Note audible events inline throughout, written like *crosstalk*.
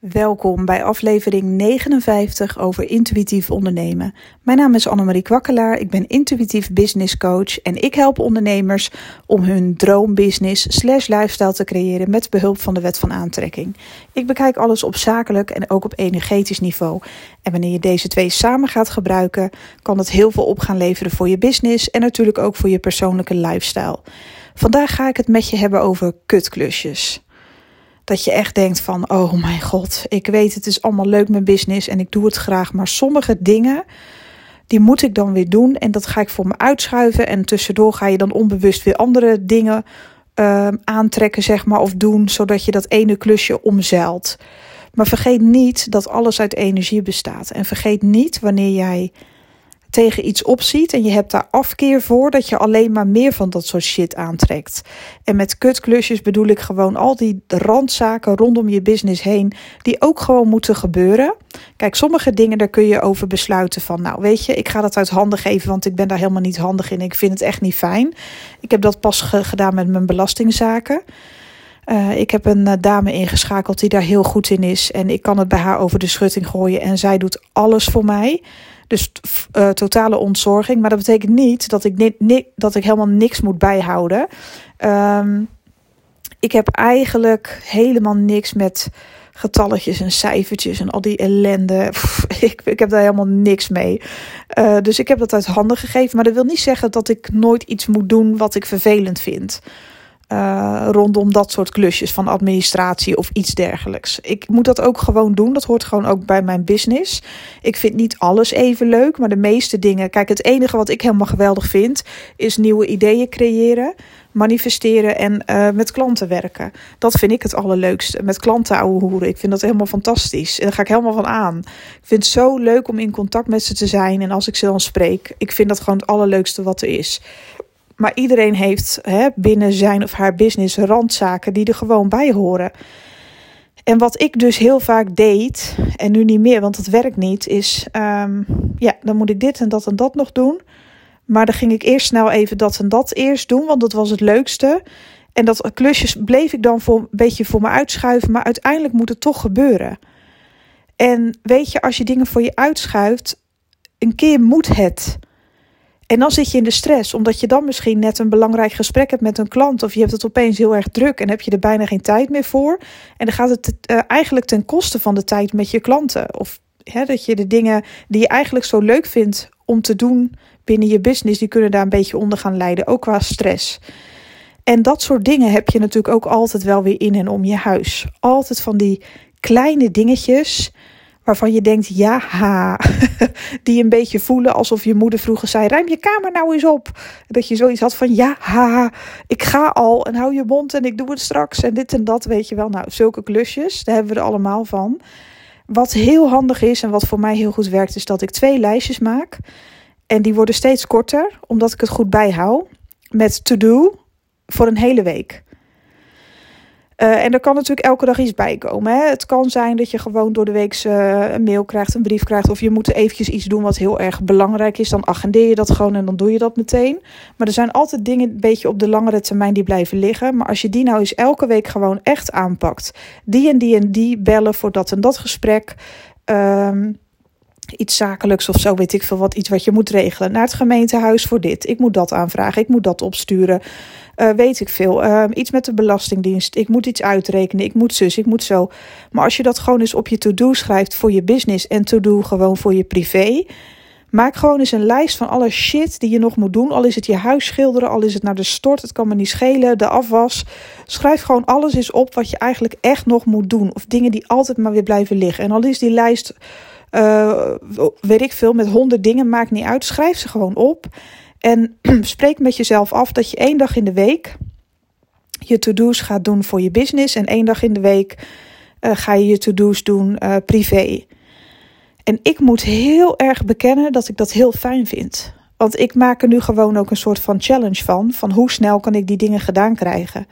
Welkom bij aflevering 59 over intuïtief ondernemen. Mijn naam is Annemarie Kwakkelaar, ik ben intuïtief business coach en ik help ondernemers om hun droombusiness slash lifestyle te creëren met behulp van de wet van aantrekking. Ik bekijk alles op zakelijk en ook op energetisch niveau. En wanneer je deze twee samen gaat gebruiken, kan het heel veel op gaan leveren voor je business en natuurlijk ook voor je persoonlijke lifestyle. Vandaag ga ik het met je hebben over kutklusjes. Dat je echt denkt van, oh mijn god, ik weet het is allemaal leuk mijn business en ik doe het graag. Maar sommige dingen, die moet ik dan weer doen en dat ga ik voor me uitschuiven. En tussendoor ga je dan onbewust weer andere dingen uh, aantrekken, zeg maar, of doen, zodat je dat ene klusje omzeilt. Maar vergeet niet dat alles uit energie bestaat. En vergeet niet wanneer jij tegen iets opziet en je hebt daar afkeer voor, dat je alleen maar meer van dat soort shit aantrekt. En met kutklusjes bedoel ik gewoon al die randzaken rondom je business heen, die ook gewoon moeten gebeuren. Kijk, sommige dingen daar kun je over besluiten van, nou weet je, ik ga dat uit handen geven, want ik ben daar helemaal niet handig in. Ik vind het echt niet fijn. Ik heb dat pas gedaan met mijn belastingzaken. Uh, ik heb een uh, dame ingeschakeld die daar heel goed in is. En ik kan het bij haar over de schutting gooien. En zij doet alles voor mij. Dus uh, totale ontzorging. Maar dat betekent niet dat ik, dat ik helemaal niks moet bijhouden. Um, ik heb eigenlijk helemaal niks met getalletjes en cijfertjes en al die ellende. *laughs* Ik, ik heb daar helemaal niks mee. Uh, dus ik heb dat uit handen gegeven. Maar dat wil niet zeggen dat ik nooit iets moet doen wat ik vervelend vind. Uh, rondom dat soort klusjes van administratie of iets dergelijks. Ik moet dat ook gewoon doen. Dat hoort gewoon ook bij mijn business. Ik vind niet alles even leuk, maar de meeste dingen. Kijk, het enige wat ik helemaal geweldig vind, is nieuwe ideeën creëren, manifesteren en uh, met klanten werken. Dat vind ik het allerleukste. Met klanten ouwe hoeren. Ik vind dat helemaal fantastisch. En daar ga ik helemaal van aan. Ik vind het zo leuk om in contact met ze te zijn. En als ik ze dan spreek, ik vind dat gewoon het allerleukste wat er is. Maar iedereen heeft hè, binnen zijn of haar business randzaken die er gewoon bij horen. En wat ik dus heel vaak deed, en nu niet meer, want het werkt niet, is: um, ja, dan moet ik dit en dat en dat nog doen. Maar dan ging ik eerst snel even dat en dat eerst doen, want dat was het leukste. En dat klusjes bleef ik dan voor, een beetje voor me uitschuiven, maar uiteindelijk moet het toch gebeuren. En weet je, als je dingen voor je uitschuift, een keer moet het. En dan zit je in de stress, omdat je dan misschien net een belangrijk gesprek hebt met een klant. Of je hebt het opeens heel erg druk en heb je er bijna geen tijd meer voor. En dan gaat het uh, eigenlijk ten koste van de tijd met je klanten. Of hè, dat je de dingen die je eigenlijk zo leuk vindt om te doen binnen je business, die kunnen daar een beetje onder gaan leiden, ook qua stress. En dat soort dingen heb je natuurlijk ook altijd wel weer in en om je huis. Altijd van die kleine dingetjes waarvan je denkt, ja, ha, *laughs* die een beetje voelen alsof je moeder vroeger zei, ruim je kamer nou eens op. Dat je zoiets had van, ja, ha, ik ga al en hou je mond en ik doe het straks en dit en dat, weet je wel. Nou, zulke klusjes, daar hebben we er allemaal van. Wat heel handig is en wat voor mij heel goed werkt, is dat ik twee lijstjes maak. En die worden steeds korter, omdat ik het goed bijhoud. Met to-do voor een hele week. Uh, en er kan natuurlijk elke dag iets bij komen. Hè? Het kan zijn dat je gewoon door de week uh, een mail krijgt, een brief krijgt. Of je moet eventjes iets doen wat heel erg belangrijk is. Dan agendeer je dat gewoon en dan doe je dat meteen. Maar er zijn altijd dingen een beetje op de langere termijn die blijven liggen. Maar als je die nou eens elke week gewoon echt aanpakt. Die en die en die bellen voor dat en dat gesprek. Um, iets zakelijks of zo, weet ik veel wat, iets wat je moet regelen. Naar het gemeentehuis voor dit. Ik moet dat aanvragen, ik moet dat opsturen. Uh, weet ik veel. Uh, iets met de Belastingdienst. Ik moet iets uitrekenen. Ik moet zus, ik moet zo. Maar als je dat gewoon eens op je to-do schrijft voor je business en to-do gewoon voor je privé. Maak gewoon eens een lijst van alle shit die je nog moet doen. Al is het je huis schilderen, al is het naar de stort, het kan me niet schelen, de afwas. Schrijf gewoon alles eens op wat je eigenlijk echt nog moet doen. Of dingen die altijd maar weer blijven liggen. En al is die lijst uh, weet ik veel, met honderd dingen, maakt niet uit. Schrijf ze gewoon op. En *clears throat* spreek met jezelf af dat je één dag in de week je to-do's gaat doen voor je business. En één dag in de week uh, ga je je to-do's doen uh, privé. En ik moet heel erg bekennen dat ik dat heel fijn vind. Want ik maak er nu gewoon ook een soort van challenge van. Van hoe snel kan ik die dingen gedaan krijgen.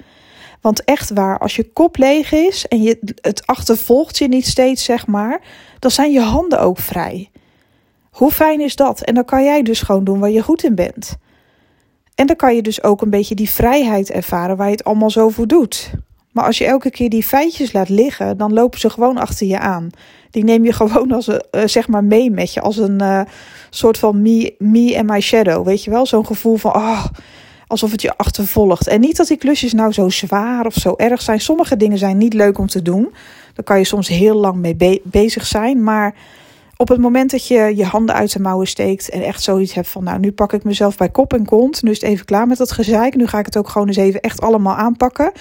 Want echt waar, als je kop leeg is en je, het achtervolgt je niet steeds, zeg maar, dan zijn je handen ook vrij. Hoe fijn is dat? En dan kan jij dus gewoon doen waar je goed in bent. En dan kan je dus ook een beetje die vrijheid ervaren waar je het allemaal zo voor doet. Maar als je elke keer die feitjes laat liggen, dan lopen ze gewoon achter je aan. Die neem je *laughs* gewoon als een, uh, zeg maar mee met je. Als een uh, soort van me, me and my shadow. Weet je wel? Zo'n gevoel van, oh, alsof het je achtervolgt. En niet dat die klusjes nou zo zwaar of zo erg zijn. Sommige dingen zijn niet leuk om te doen. Daar kan je soms heel lang mee be bezig zijn. Maar op het moment dat je je handen uit de mouwen steekt en echt zoiets hebt van, nou, nu pak ik mezelf bij kop en kont. Nu is het even klaar met dat gezeik. Nu ga ik het ook gewoon eens even echt allemaal aanpakken.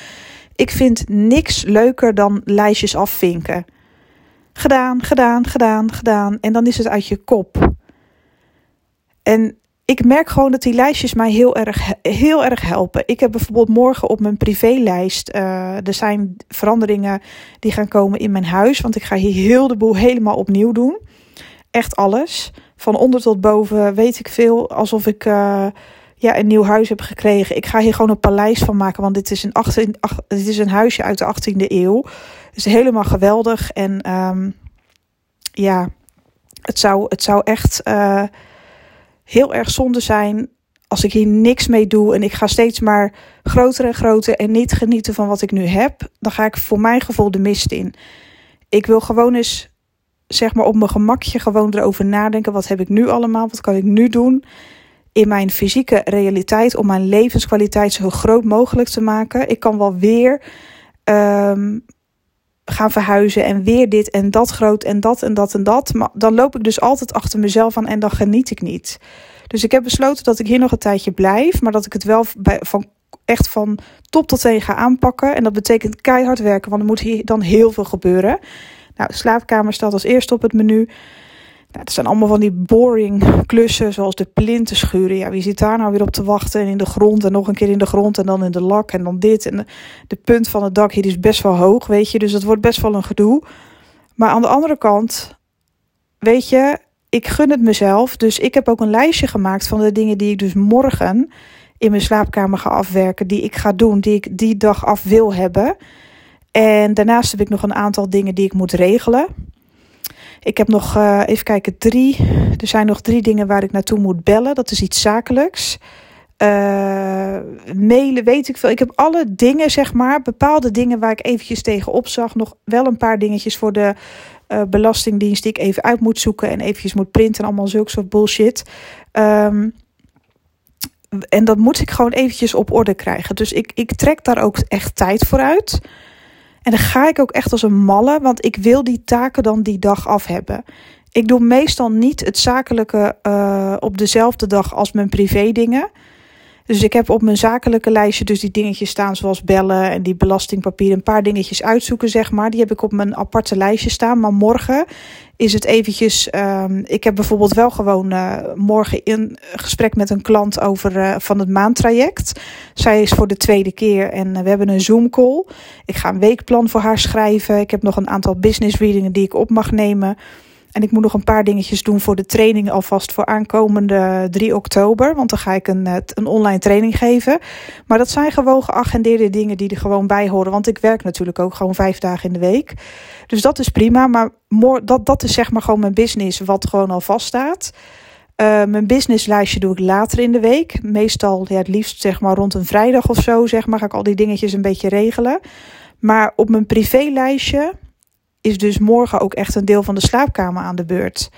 Ik vind niks leuker dan lijstjes afvinken. Gedaan, gedaan, gedaan, gedaan. En dan is het uit je kop. En ik merk gewoon dat die lijstjes mij heel erg, heel erg helpen. Ik heb bijvoorbeeld morgen op mijn privélijst. Uh, er zijn veranderingen die gaan komen in mijn huis. Want ik ga hier heel de boel helemaal opnieuw doen. Echt alles. Van onder tot boven weet ik veel. Alsof ik uh, ja, een nieuw huis heb gekregen. Ik ga hier gewoon een paleis van maken. Want dit is een, 18, ach, dit is een huisje uit de 18e eeuw. Het is helemaal geweldig. En um, ja, het zou, het zou echt. Uh, heel erg zonde zijn als ik hier niks mee doe en ik ga steeds maar groter en groter en niet genieten van wat ik nu heb, dan ga ik voor mijn gevoel de mist in. Ik wil gewoon eens, zeg maar op mijn gemakje, gewoon erover nadenken. Wat heb ik nu allemaal? Wat kan ik nu doen in mijn fysieke realiteit om mijn levenskwaliteit zo groot mogelijk te maken? Ik kan wel weer um, gaan verhuizen en weer dit en dat groot en dat en dat en dat. Maar dan loop ik dus altijd achter mezelf aan en dan geniet ik niet. Dus ik heb besloten dat ik hier nog een tijdje blijf, maar dat ik het wel van, echt van top tot teen ga aanpakken. En dat betekent keihard werken, want er moet hier dan heel veel gebeuren. Nou, de slaapkamer staat als eerste op het menu. Nou, het zijn allemaal van die boring klussen, zoals de plinten schuren. Ja, wie zit daar nou weer op te wachten? En in de grond en nog een keer in de grond en dan in de lak en dan dit. En de, punt van het dak hier is best wel hoog, weet je. Dus dat wordt best wel een gedoe. Maar aan de andere kant, weet je, ik gun het mezelf. Dus ik heb ook een lijstje gemaakt van de dingen die ik dus morgen in mijn slaapkamer ga afwerken. Die ik ga doen, die ik die dag af wil hebben. En daarnaast heb ik nog een aantal dingen die ik moet regelen. Ik heb nog, uh, even kijken, drie. Er zijn nog drie dingen waar ik naartoe moet bellen. Dat is iets zakelijks. Uh, mailen, weet ik veel. Ik heb alle dingen, zeg maar, bepaalde dingen waar ik eventjes tegenop zag. Nog wel een paar dingetjes voor de uh, Belastingdienst die ik even uit moet zoeken. En eventjes moet printen en allemaal zulke soort bullshit. Um, en dat moet ik gewoon eventjes op orde krijgen. Dus ik, ik trek daar ook echt tijd voor uit. En dan ga ik ook echt als een malle, want ik wil die taken dan die dag af hebben. Ik doe meestal niet het zakelijke uh, op dezelfde dag als mijn privé dingen. Dus ik heb op mijn zakelijke lijstje dus die dingetjes staan zoals bellen en die belastingpapieren. Een paar dingetjes uitzoeken, zeg maar. Die heb ik op mijn aparte lijstje staan. Maar morgen is het eventjes... Um, ik heb bijvoorbeeld wel gewoon uh, morgen in gesprek met een klant over uh, van het maandtraject. Zij is voor de tweede keer en we hebben een Zoom call. Ik ga een weekplan voor haar schrijven. Ik heb nog een aantal business readingen die ik op mag nemen. En ik moet nog een paar dingetjes doen voor de training alvast voor aankomende 3 oktober. Want dan ga ik een, een online training geven. Maar dat zijn gewoon geagendeerde dingen die er gewoon bij horen. Want ik werk natuurlijk ook gewoon vijf dagen in de week. Dus dat is prima. Maar dat, dat is zeg maar gewoon mijn business wat gewoon al vaststaat. Uh, mijn businesslijstje doe ik later in de week. Meestal ja, het liefst zeg maar rond een vrijdag of zo zeg maar, ga ik al die dingetjes een beetje regelen. Maar op mijn privélijstje is dus morgen ook echt een deel van de slaapkamer aan de beurt.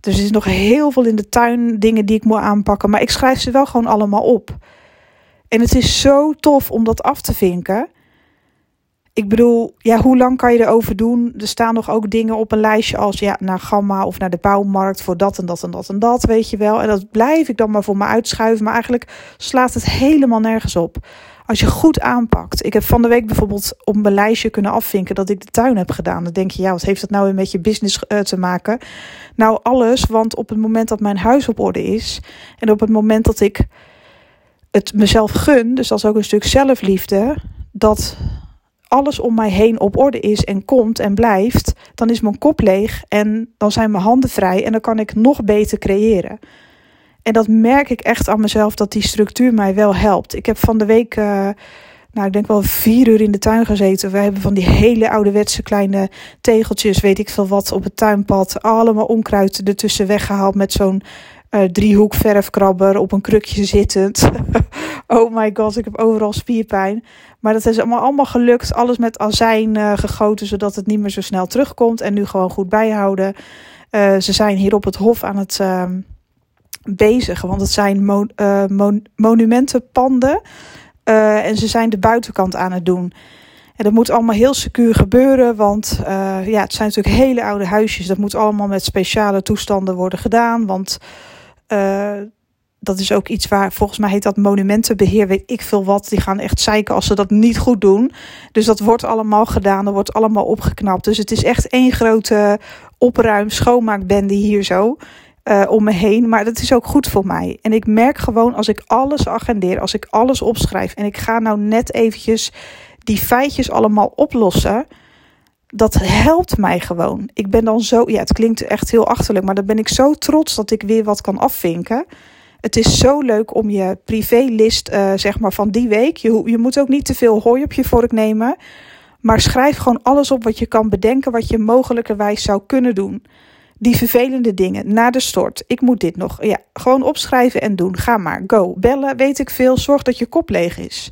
Dus er is nog heel veel in de tuin dingen die ik moet aanpakken. Maar ik schrijf ze wel gewoon allemaal op. En het is zo tof om dat af te vinken. Ik bedoel, ja, hoe lang kan je erover doen? Er staan nog ook dingen op een lijstje als ja, naar Gamma of naar de bouwmarkt voor dat en dat en dat en dat, weet je wel. En dat blijf ik dan maar voor me uitschuiven. Maar eigenlijk slaat het helemaal nergens op. Als je goed aanpakt. Ik heb van de week bijvoorbeeld op mijn lijstje kunnen afvinken dat ik de tuin heb gedaan. Dan denk je, ja, wat heeft dat nou weer met je business uh, te maken? Nou, alles, want op het moment dat mijn huis op orde is en op het moment dat ik het mezelf gun, dus dat is ook een stuk zelfliefde, dat alles om mij heen op orde is en komt en blijft, dan is mijn kop leeg en dan zijn mijn handen vrij en dan kan ik nog beter creëren. En dat merk ik echt aan mezelf dat die structuur mij wel helpt. Ik heb van de week, uh, nou ik denk wel vier uur in de tuin gezeten. We hebben van die hele ouderwetse kleine tegeltjes, weet ik veel wat, op het tuinpad. Allemaal onkruid ertussen weggehaald met zo'n uh, driehoek verfkrabber op een krukje zittend. *laughs* oh my god, ik heb overal spierpijn. Maar dat is allemaal, allemaal gelukt. Alles met azijn uh, gegoten, zodat het niet meer zo snel terugkomt. En nu gewoon goed bijhouden. Uh, ze zijn hier op het Hof aan het uh, bezig. Want het zijn mon mon monumentenpanden. en ze zijn de buitenkant aan het doen. En dat moet allemaal heel secuur gebeuren, want ja, het zijn natuurlijk hele oude huisjes. Dat moet allemaal met speciale toestanden worden gedaan, want dat is ook iets waar, volgens mij heet dat monumentenbeheer, weet ik veel wat. Die gaan echt zeiken als ze dat niet goed doen. Dus dat wordt allemaal gedaan, er wordt allemaal opgeknapt. Dus het is echt één grote opruim, schoonmaakbende hier zo. Uh, om me heen, maar dat is ook goed voor mij. En ik merk gewoon als ik alles agendeer, als ik alles opschrijf en ik ga nou net eventjes die feitjes allemaal oplossen, dat helpt mij gewoon. Ik ben dan zo, ja, het klinkt echt heel achterlijk, maar dan ben ik zo trots dat ik weer wat kan afvinken. Het is zo leuk om je privélist, uh, zeg maar, van die week. Je, je moet ook niet te veel hooi op je vork nemen. Maar schrijf gewoon alles op wat je kan bedenken, wat je mogelijkerwijs zou kunnen doen. Die vervelende dingen na de stort. Ik moet dit nog. Ja, gewoon opschrijven en doen. Ga maar. Go. Bellen, weet ik veel. Zorg dat je kop leeg is.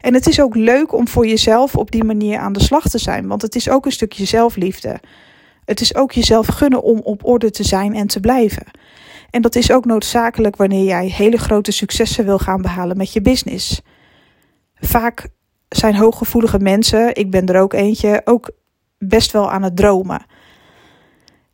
En het is ook leuk om voor jezelf op die manier aan de slag te zijn, want het is ook een stukje zelfliefde. Het is ook jezelf gunnen om op orde te zijn en te blijven. En dat is ook noodzakelijk wanneer jij hele grote successen wil gaan behalen met je business. Vaak zijn hooggevoelige mensen, ik ben er ook eentje, ook best wel aan het dromen.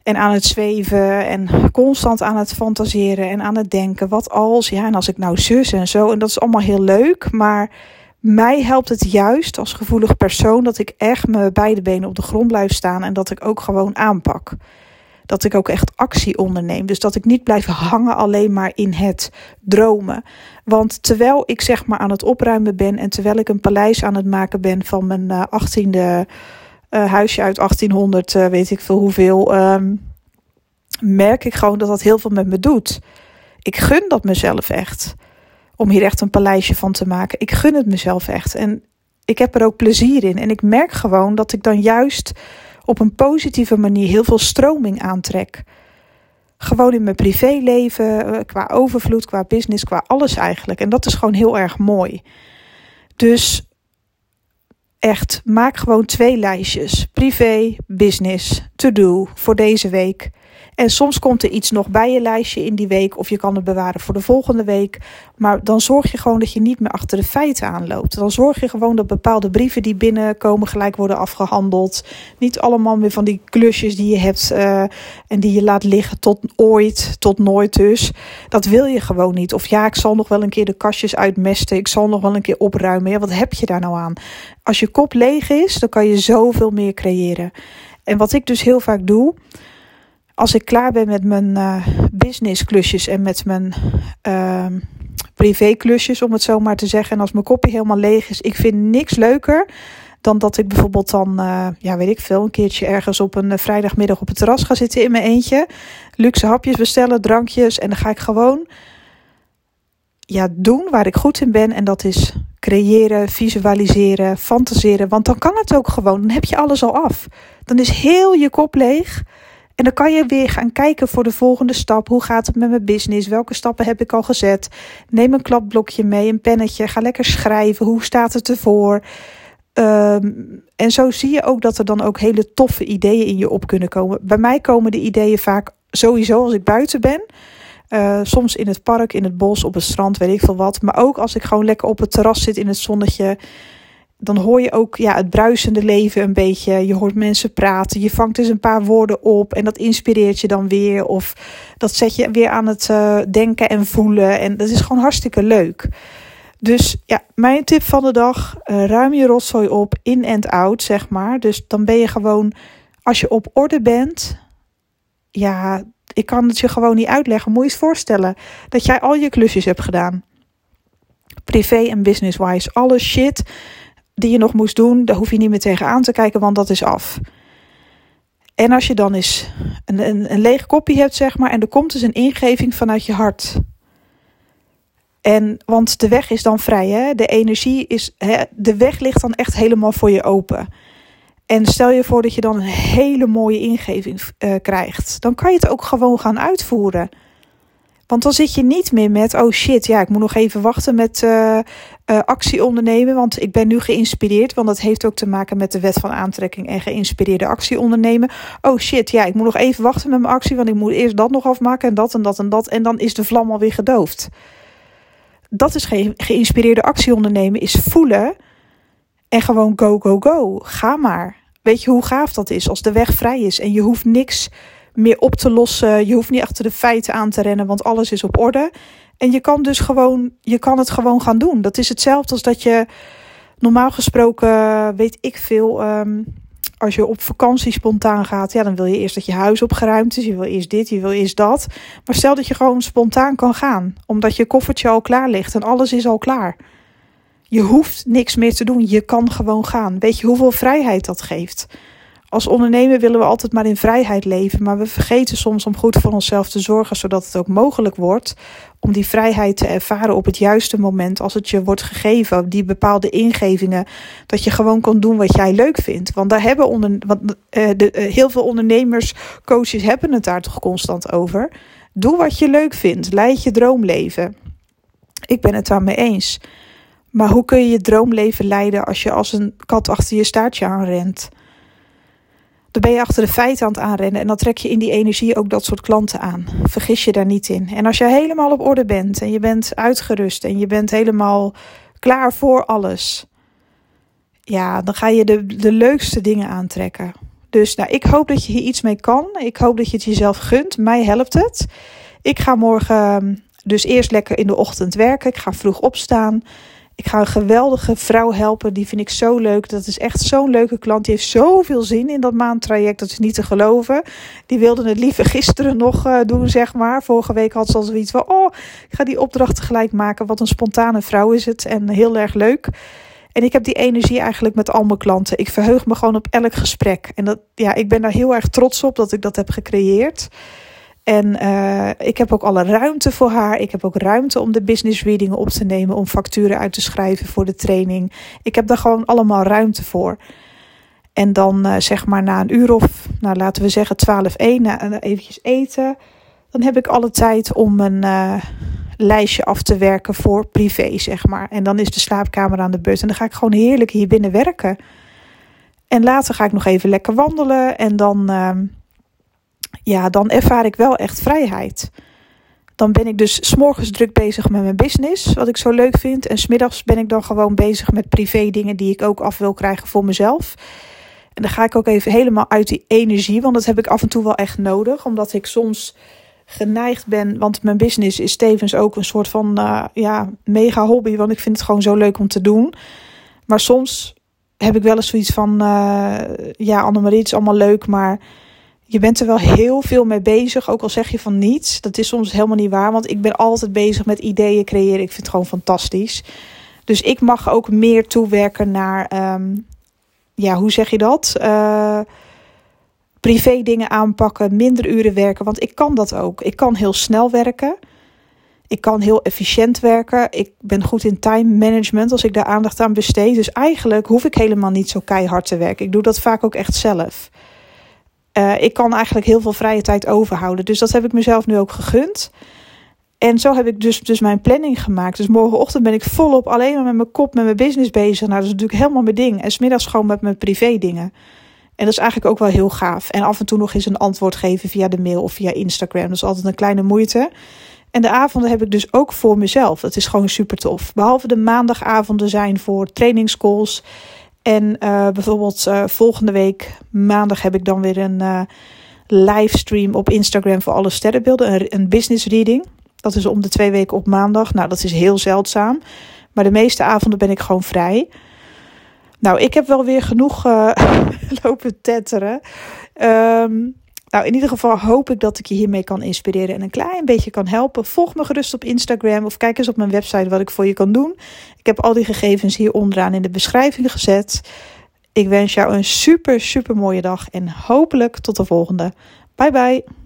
En aan het zweven en constant aan het fantaseren en aan het denken. Wat als, ja, en als ik nou zus en zo. En dat is allemaal heel leuk, maar mij helpt het juist als gevoelig persoon dat ik echt mijn beide benen op de grond blijf staan en dat ik ook gewoon aanpak. Dat ik ook echt actie onderneem. Dus dat ik niet blijf hangen alleen maar in het dromen. Want terwijl ik zeg maar aan het opruimen ben en terwijl ik een paleis aan het maken ben van mijn uh, 18e uh, huisje uit 1800, uh, weet ik veel hoeveel, um, merk ik gewoon dat dat heel veel met me doet. Ik gun dat mezelf echt om hier echt een paleisje van te maken. Ik gun het mezelf echt. En ik heb er ook plezier in. En ik merk gewoon dat ik dan juist op een positieve manier heel veel stroming aantrek. Gewoon in mijn privéleven, eh, qua overvloed, qua business, qua alles eigenlijk. En dat is gewoon heel erg mooi. Dus echt, maak gewoon twee lijstjes: privé, business, to do voor deze week. En soms komt er iets nog bij je lijstje in die week, of je kan het bewaren voor de volgende week. Maar dan zorg je gewoon dat je niet meer achter de feiten aanloopt. Dan zorg je gewoon dat bepaalde brieven die binnenkomen gelijk worden afgehandeld. Niet allemaal meer van die klusjes die je hebt uh, en die je laat liggen tot ooit, tot nooit dus. Dat wil je gewoon niet. Of ja, ik zal nog wel een keer de kastjes uitmesten. Ik zal nog wel een keer opruimen. Ja, wat heb je daar nou aan? Als je kop leeg is, dan kan je zoveel meer creëren. En wat ik dus heel vaak doe, als ik klaar ben met mijn uh, business klusjes en met mijn uh, privé klusjes, om het zo maar te zeggen. En als mijn kopje helemaal leeg is, ik vind niks leuker dan dat ik bijvoorbeeld dan, uh, ja weet ik veel, een keertje ergens op een vrijdagmiddag op het terras ga zitten in mijn eentje. Luxe hapjes bestellen, drankjes en dan ga ik gewoon ja, doen waar ik goed in ben. En dat is creëren, visualiseren, fantaseren. Want dan kan het ook gewoon. Dan heb je alles al af. Dan is heel je kop leeg. En dan kan je weer gaan kijken voor de volgende stap. Hoe gaat het met mijn business? Welke stappen heb ik al gezet? Neem een kladblokje mee, een pennetje. Ga lekker schrijven. Hoe staat het ervoor? Um, en zo zie je ook dat er dan ook hele toffe ideeën in je op kunnen komen. Bij mij komen de ideeën vaak sowieso als ik buiten ben. Uh, soms in het park, in het bos, op het strand, weet ik veel wat. Maar ook als ik gewoon lekker op het terras zit in het zonnetje dan hoor je ook ja, het bruisende leven een beetje. Je hoort mensen praten. Je vangt dus een paar woorden op. En dat inspireert je dan weer. Of dat zet je weer aan het uh, denken en voelen. En dat is gewoon hartstikke leuk. Dus ja, mijn tip van de dag: uh, ruim je rotzooi op, in en out, zeg maar. Dus dan ben je gewoon, als je op orde bent. Ja, ik kan het je gewoon niet uitleggen. Moet je eens voorstellen dat jij al je klusjes hebt gedaan. Privé en business-wise. Alle shit die je nog moest doen, daar hoef je niet meer tegenaan te kijken, want dat is af. En als je dan eens een, een, een leeg kopje hebt, zeg maar, en er komt dus een ingeving vanuit je hart. En, want de weg is dan vrij, hè? de energie is, hè? de weg ligt dan echt helemaal voor je open. En stel je voor dat je dan een hele mooie ingeving uh, krijgt, dan kan je het ook gewoon gaan uitvoeren. Want dan zit je niet meer met, oh shit, ja, ik moet nog even wachten met uh, uh, actie ondernemen. Want ik ben nu geïnspireerd. Want dat heeft ook te maken met de wet van aantrekking en geïnspireerde actie ondernemen. Oh shit, ja, ik moet nog even wachten met mijn actie. Want ik moet eerst dat nog afmaken en dat en dat en dat. En dan is de vlam alweer gedoofd. Dat is geen geïnspireerde actie ondernemen, is voelen en gewoon go, go, go. Ga maar. Weet je hoe gaaf dat is als de weg vrij is en je hoeft niks meer op te lossen. Je hoeft niet achter de feiten aan te rennen, want alles is op orde. En je kan dus gewoon, je kan het gewoon gaan doen. Dat is hetzelfde als dat je normaal gesproken, weet ik veel, ehm, als je op vakantie spontaan gaat, ja, dan wil je eerst dat je huis opgeruimd is. Je wil eerst dit, je wil eerst dat. Maar stel dat je gewoon spontaan kan gaan, omdat je koffertje al klaar ligt en alles is al klaar. Je hoeft niks meer te doen. Je kan gewoon gaan. Weet je hoeveel vrijheid dat geeft? Als ondernemer willen we altijd maar in vrijheid leven, maar we vergeten soms om goed voor onszelf te zorgen, zodat het ook mogelijk wordt om die vrijheid te ervaren op het juiste moment als het je wordt gegeven, die bepaalde ingevingen, dat je gewoon kan doen wat jij leuk vindt. Want daar hebben onder, want, uh, de, uh, heel veel ondernemers, coaches hebben het daar toch constant over. Doe wat je leuk vindt, leid je droomleven. Ik ben het daarmee eens. Maar hoe kun je je droomleven leiden als je als een kat achter je staartje aanrent? Dan ben je achter de feiten aan het aanrennen en dan trek je in die energie ook dat soort klanten aan. Vergis je daar niet in. En als je helemaal op orde bent en je bent uitgerust en je bent helemaal klaar voor alles, ja, dan ga je de, de leukste dingen aantrekken. Dus nou, ik hoop dat je hier iets mee kan. Ik hoop dat je het jezelf gunt. Mij helpt het. Ik ga morgen dus eerst lekker in de ochtend werken. Ik ga vroeg opstaan. Ik ga een geweldige vrouw helpen. Die vind ik zo leuk. Dat is echt zo'n leuke klant. Die heeft zoveel zin in dat maandtraject. Dat is niet te geloven. Die wilde het liever *laughs* gisteren nog uh, doen, zeg maar. Vorige week had ze al zoiets van: Oh, ik ga die opdracht tegelijk maken. Wat een spontane vrouw is het. En heel erg leuk. En ik heb die energie eigenlijk met al mijn klanten. Ik verheug me gewoon op elk gesprek. En dat, ja, ik ben daar heel erg trots op dat ik dat heb gecreëerd. En uh, ik heb ook alle ruimte voor haar. Ik heb ook ruimte om de business readingen op te nemen, om facturen uit te schrijven voor de training. Ik heb daar gewoon allemaal ruimte voor. En dan uh, zeg maar na een uur of, nou laten we zeggen 12, 1, na, eventjes eten. Dan heb ik alle tijd om een uh, lijstje af te werken voor privé, zeg maar. En dan is de slaapkamer aan de beurt. En dan ga ik gewoon heerlijk hier binnen werken. En later ga ik nog even lekker wandelen. En dan ja, dan ervaar ik wel echt vrijheid. Dan ben ik dus s'morgens druk bezig met mijn business, wat ik zo leuk vind. En smiddags ben ik dan gewoon bezig met privé dingen die ik ook af wil krijgen voor mezelf. En dan ga ik ook even helemaal uit die energie, want dat heb ik af en toe wel echt nodig. Omdat ik soms geneigd ben, want mijn business is tevens ook een soort van uh, ja, mega hobby. Want ik vind het gewoon zo leuk om te doen. Maar soms heb ik wel eens zoiets van, uh, ja Annemarie, het is allemaal leuk, maar je bent er wel heel veel mee bezig, ook al zeg je van niets. Dat is soms helemaal niet waar, want ik ben altijd bezig met ideeën creëren. Ik vind het gewoon fantastisch. Dus ik mag ook meer toewerken naar, um, ja, hoe zeg je dat? Uh, privé dingen aanpakken, minder uren werken, want ik kan dat ook. Ik kan heel snel werken. Ik kan heel efficiënt werken. Ik ben goed in time management als ik daar aandacht aan besteed. Dus eigenlijk hoef ik helemaal niet zo keihard te werken. Ik doe dat vaak ook echt zelf. Uh, ik kan eigenlijk heel veel vrije tijd overhouden. Dus dat heb ik mezelf nu ook gegund. En zo heb ik dus, dus mijn planning gemaakt. Dus morgenochtend ben ik volop alleen maar met mijn kop, met mijn business bezig. Nou, dat is natuurlijk helemaal mijn ding. En smiddags gewoon met mijn privé dingen. En dat is eigenlijk ook wel heel gaaf. En af en toe nog eens een antwoord geven via de mail of via Instagram. Dat is altijd een kleine moeite. En de avonden heb ik dus ook voor mezelf. Dat is gewoon super tof. Behalve de maandagavonden zijn voor trainingscalls en uh, bijvoorbeeld uh, volgende week maandag heb ik dan weer een uh, livestream op Instagram voor alle sterrenbeelden. Een, een, business reading. Dat is om de twee weken op maandag. Nou, dat is heel zeldzaam. Maar de meeste avonden ben ik gewoon vrij. Nou, ik heb wel weer genoeg *laughs* lopen tetteren. Um, nou, in ieder geval hoop ik dat ik je hiermee kan inspireren en een klein beetje kan helpen. Volg me gerust op Instagram of kijk eens op mijn website wat ik voor je kan doen. Ik heb al die gegevens hier onderaan in de beschrijving gezet. Ik wens jou een super, super mooie dag en hopelijk tot de volgende. Bye bye.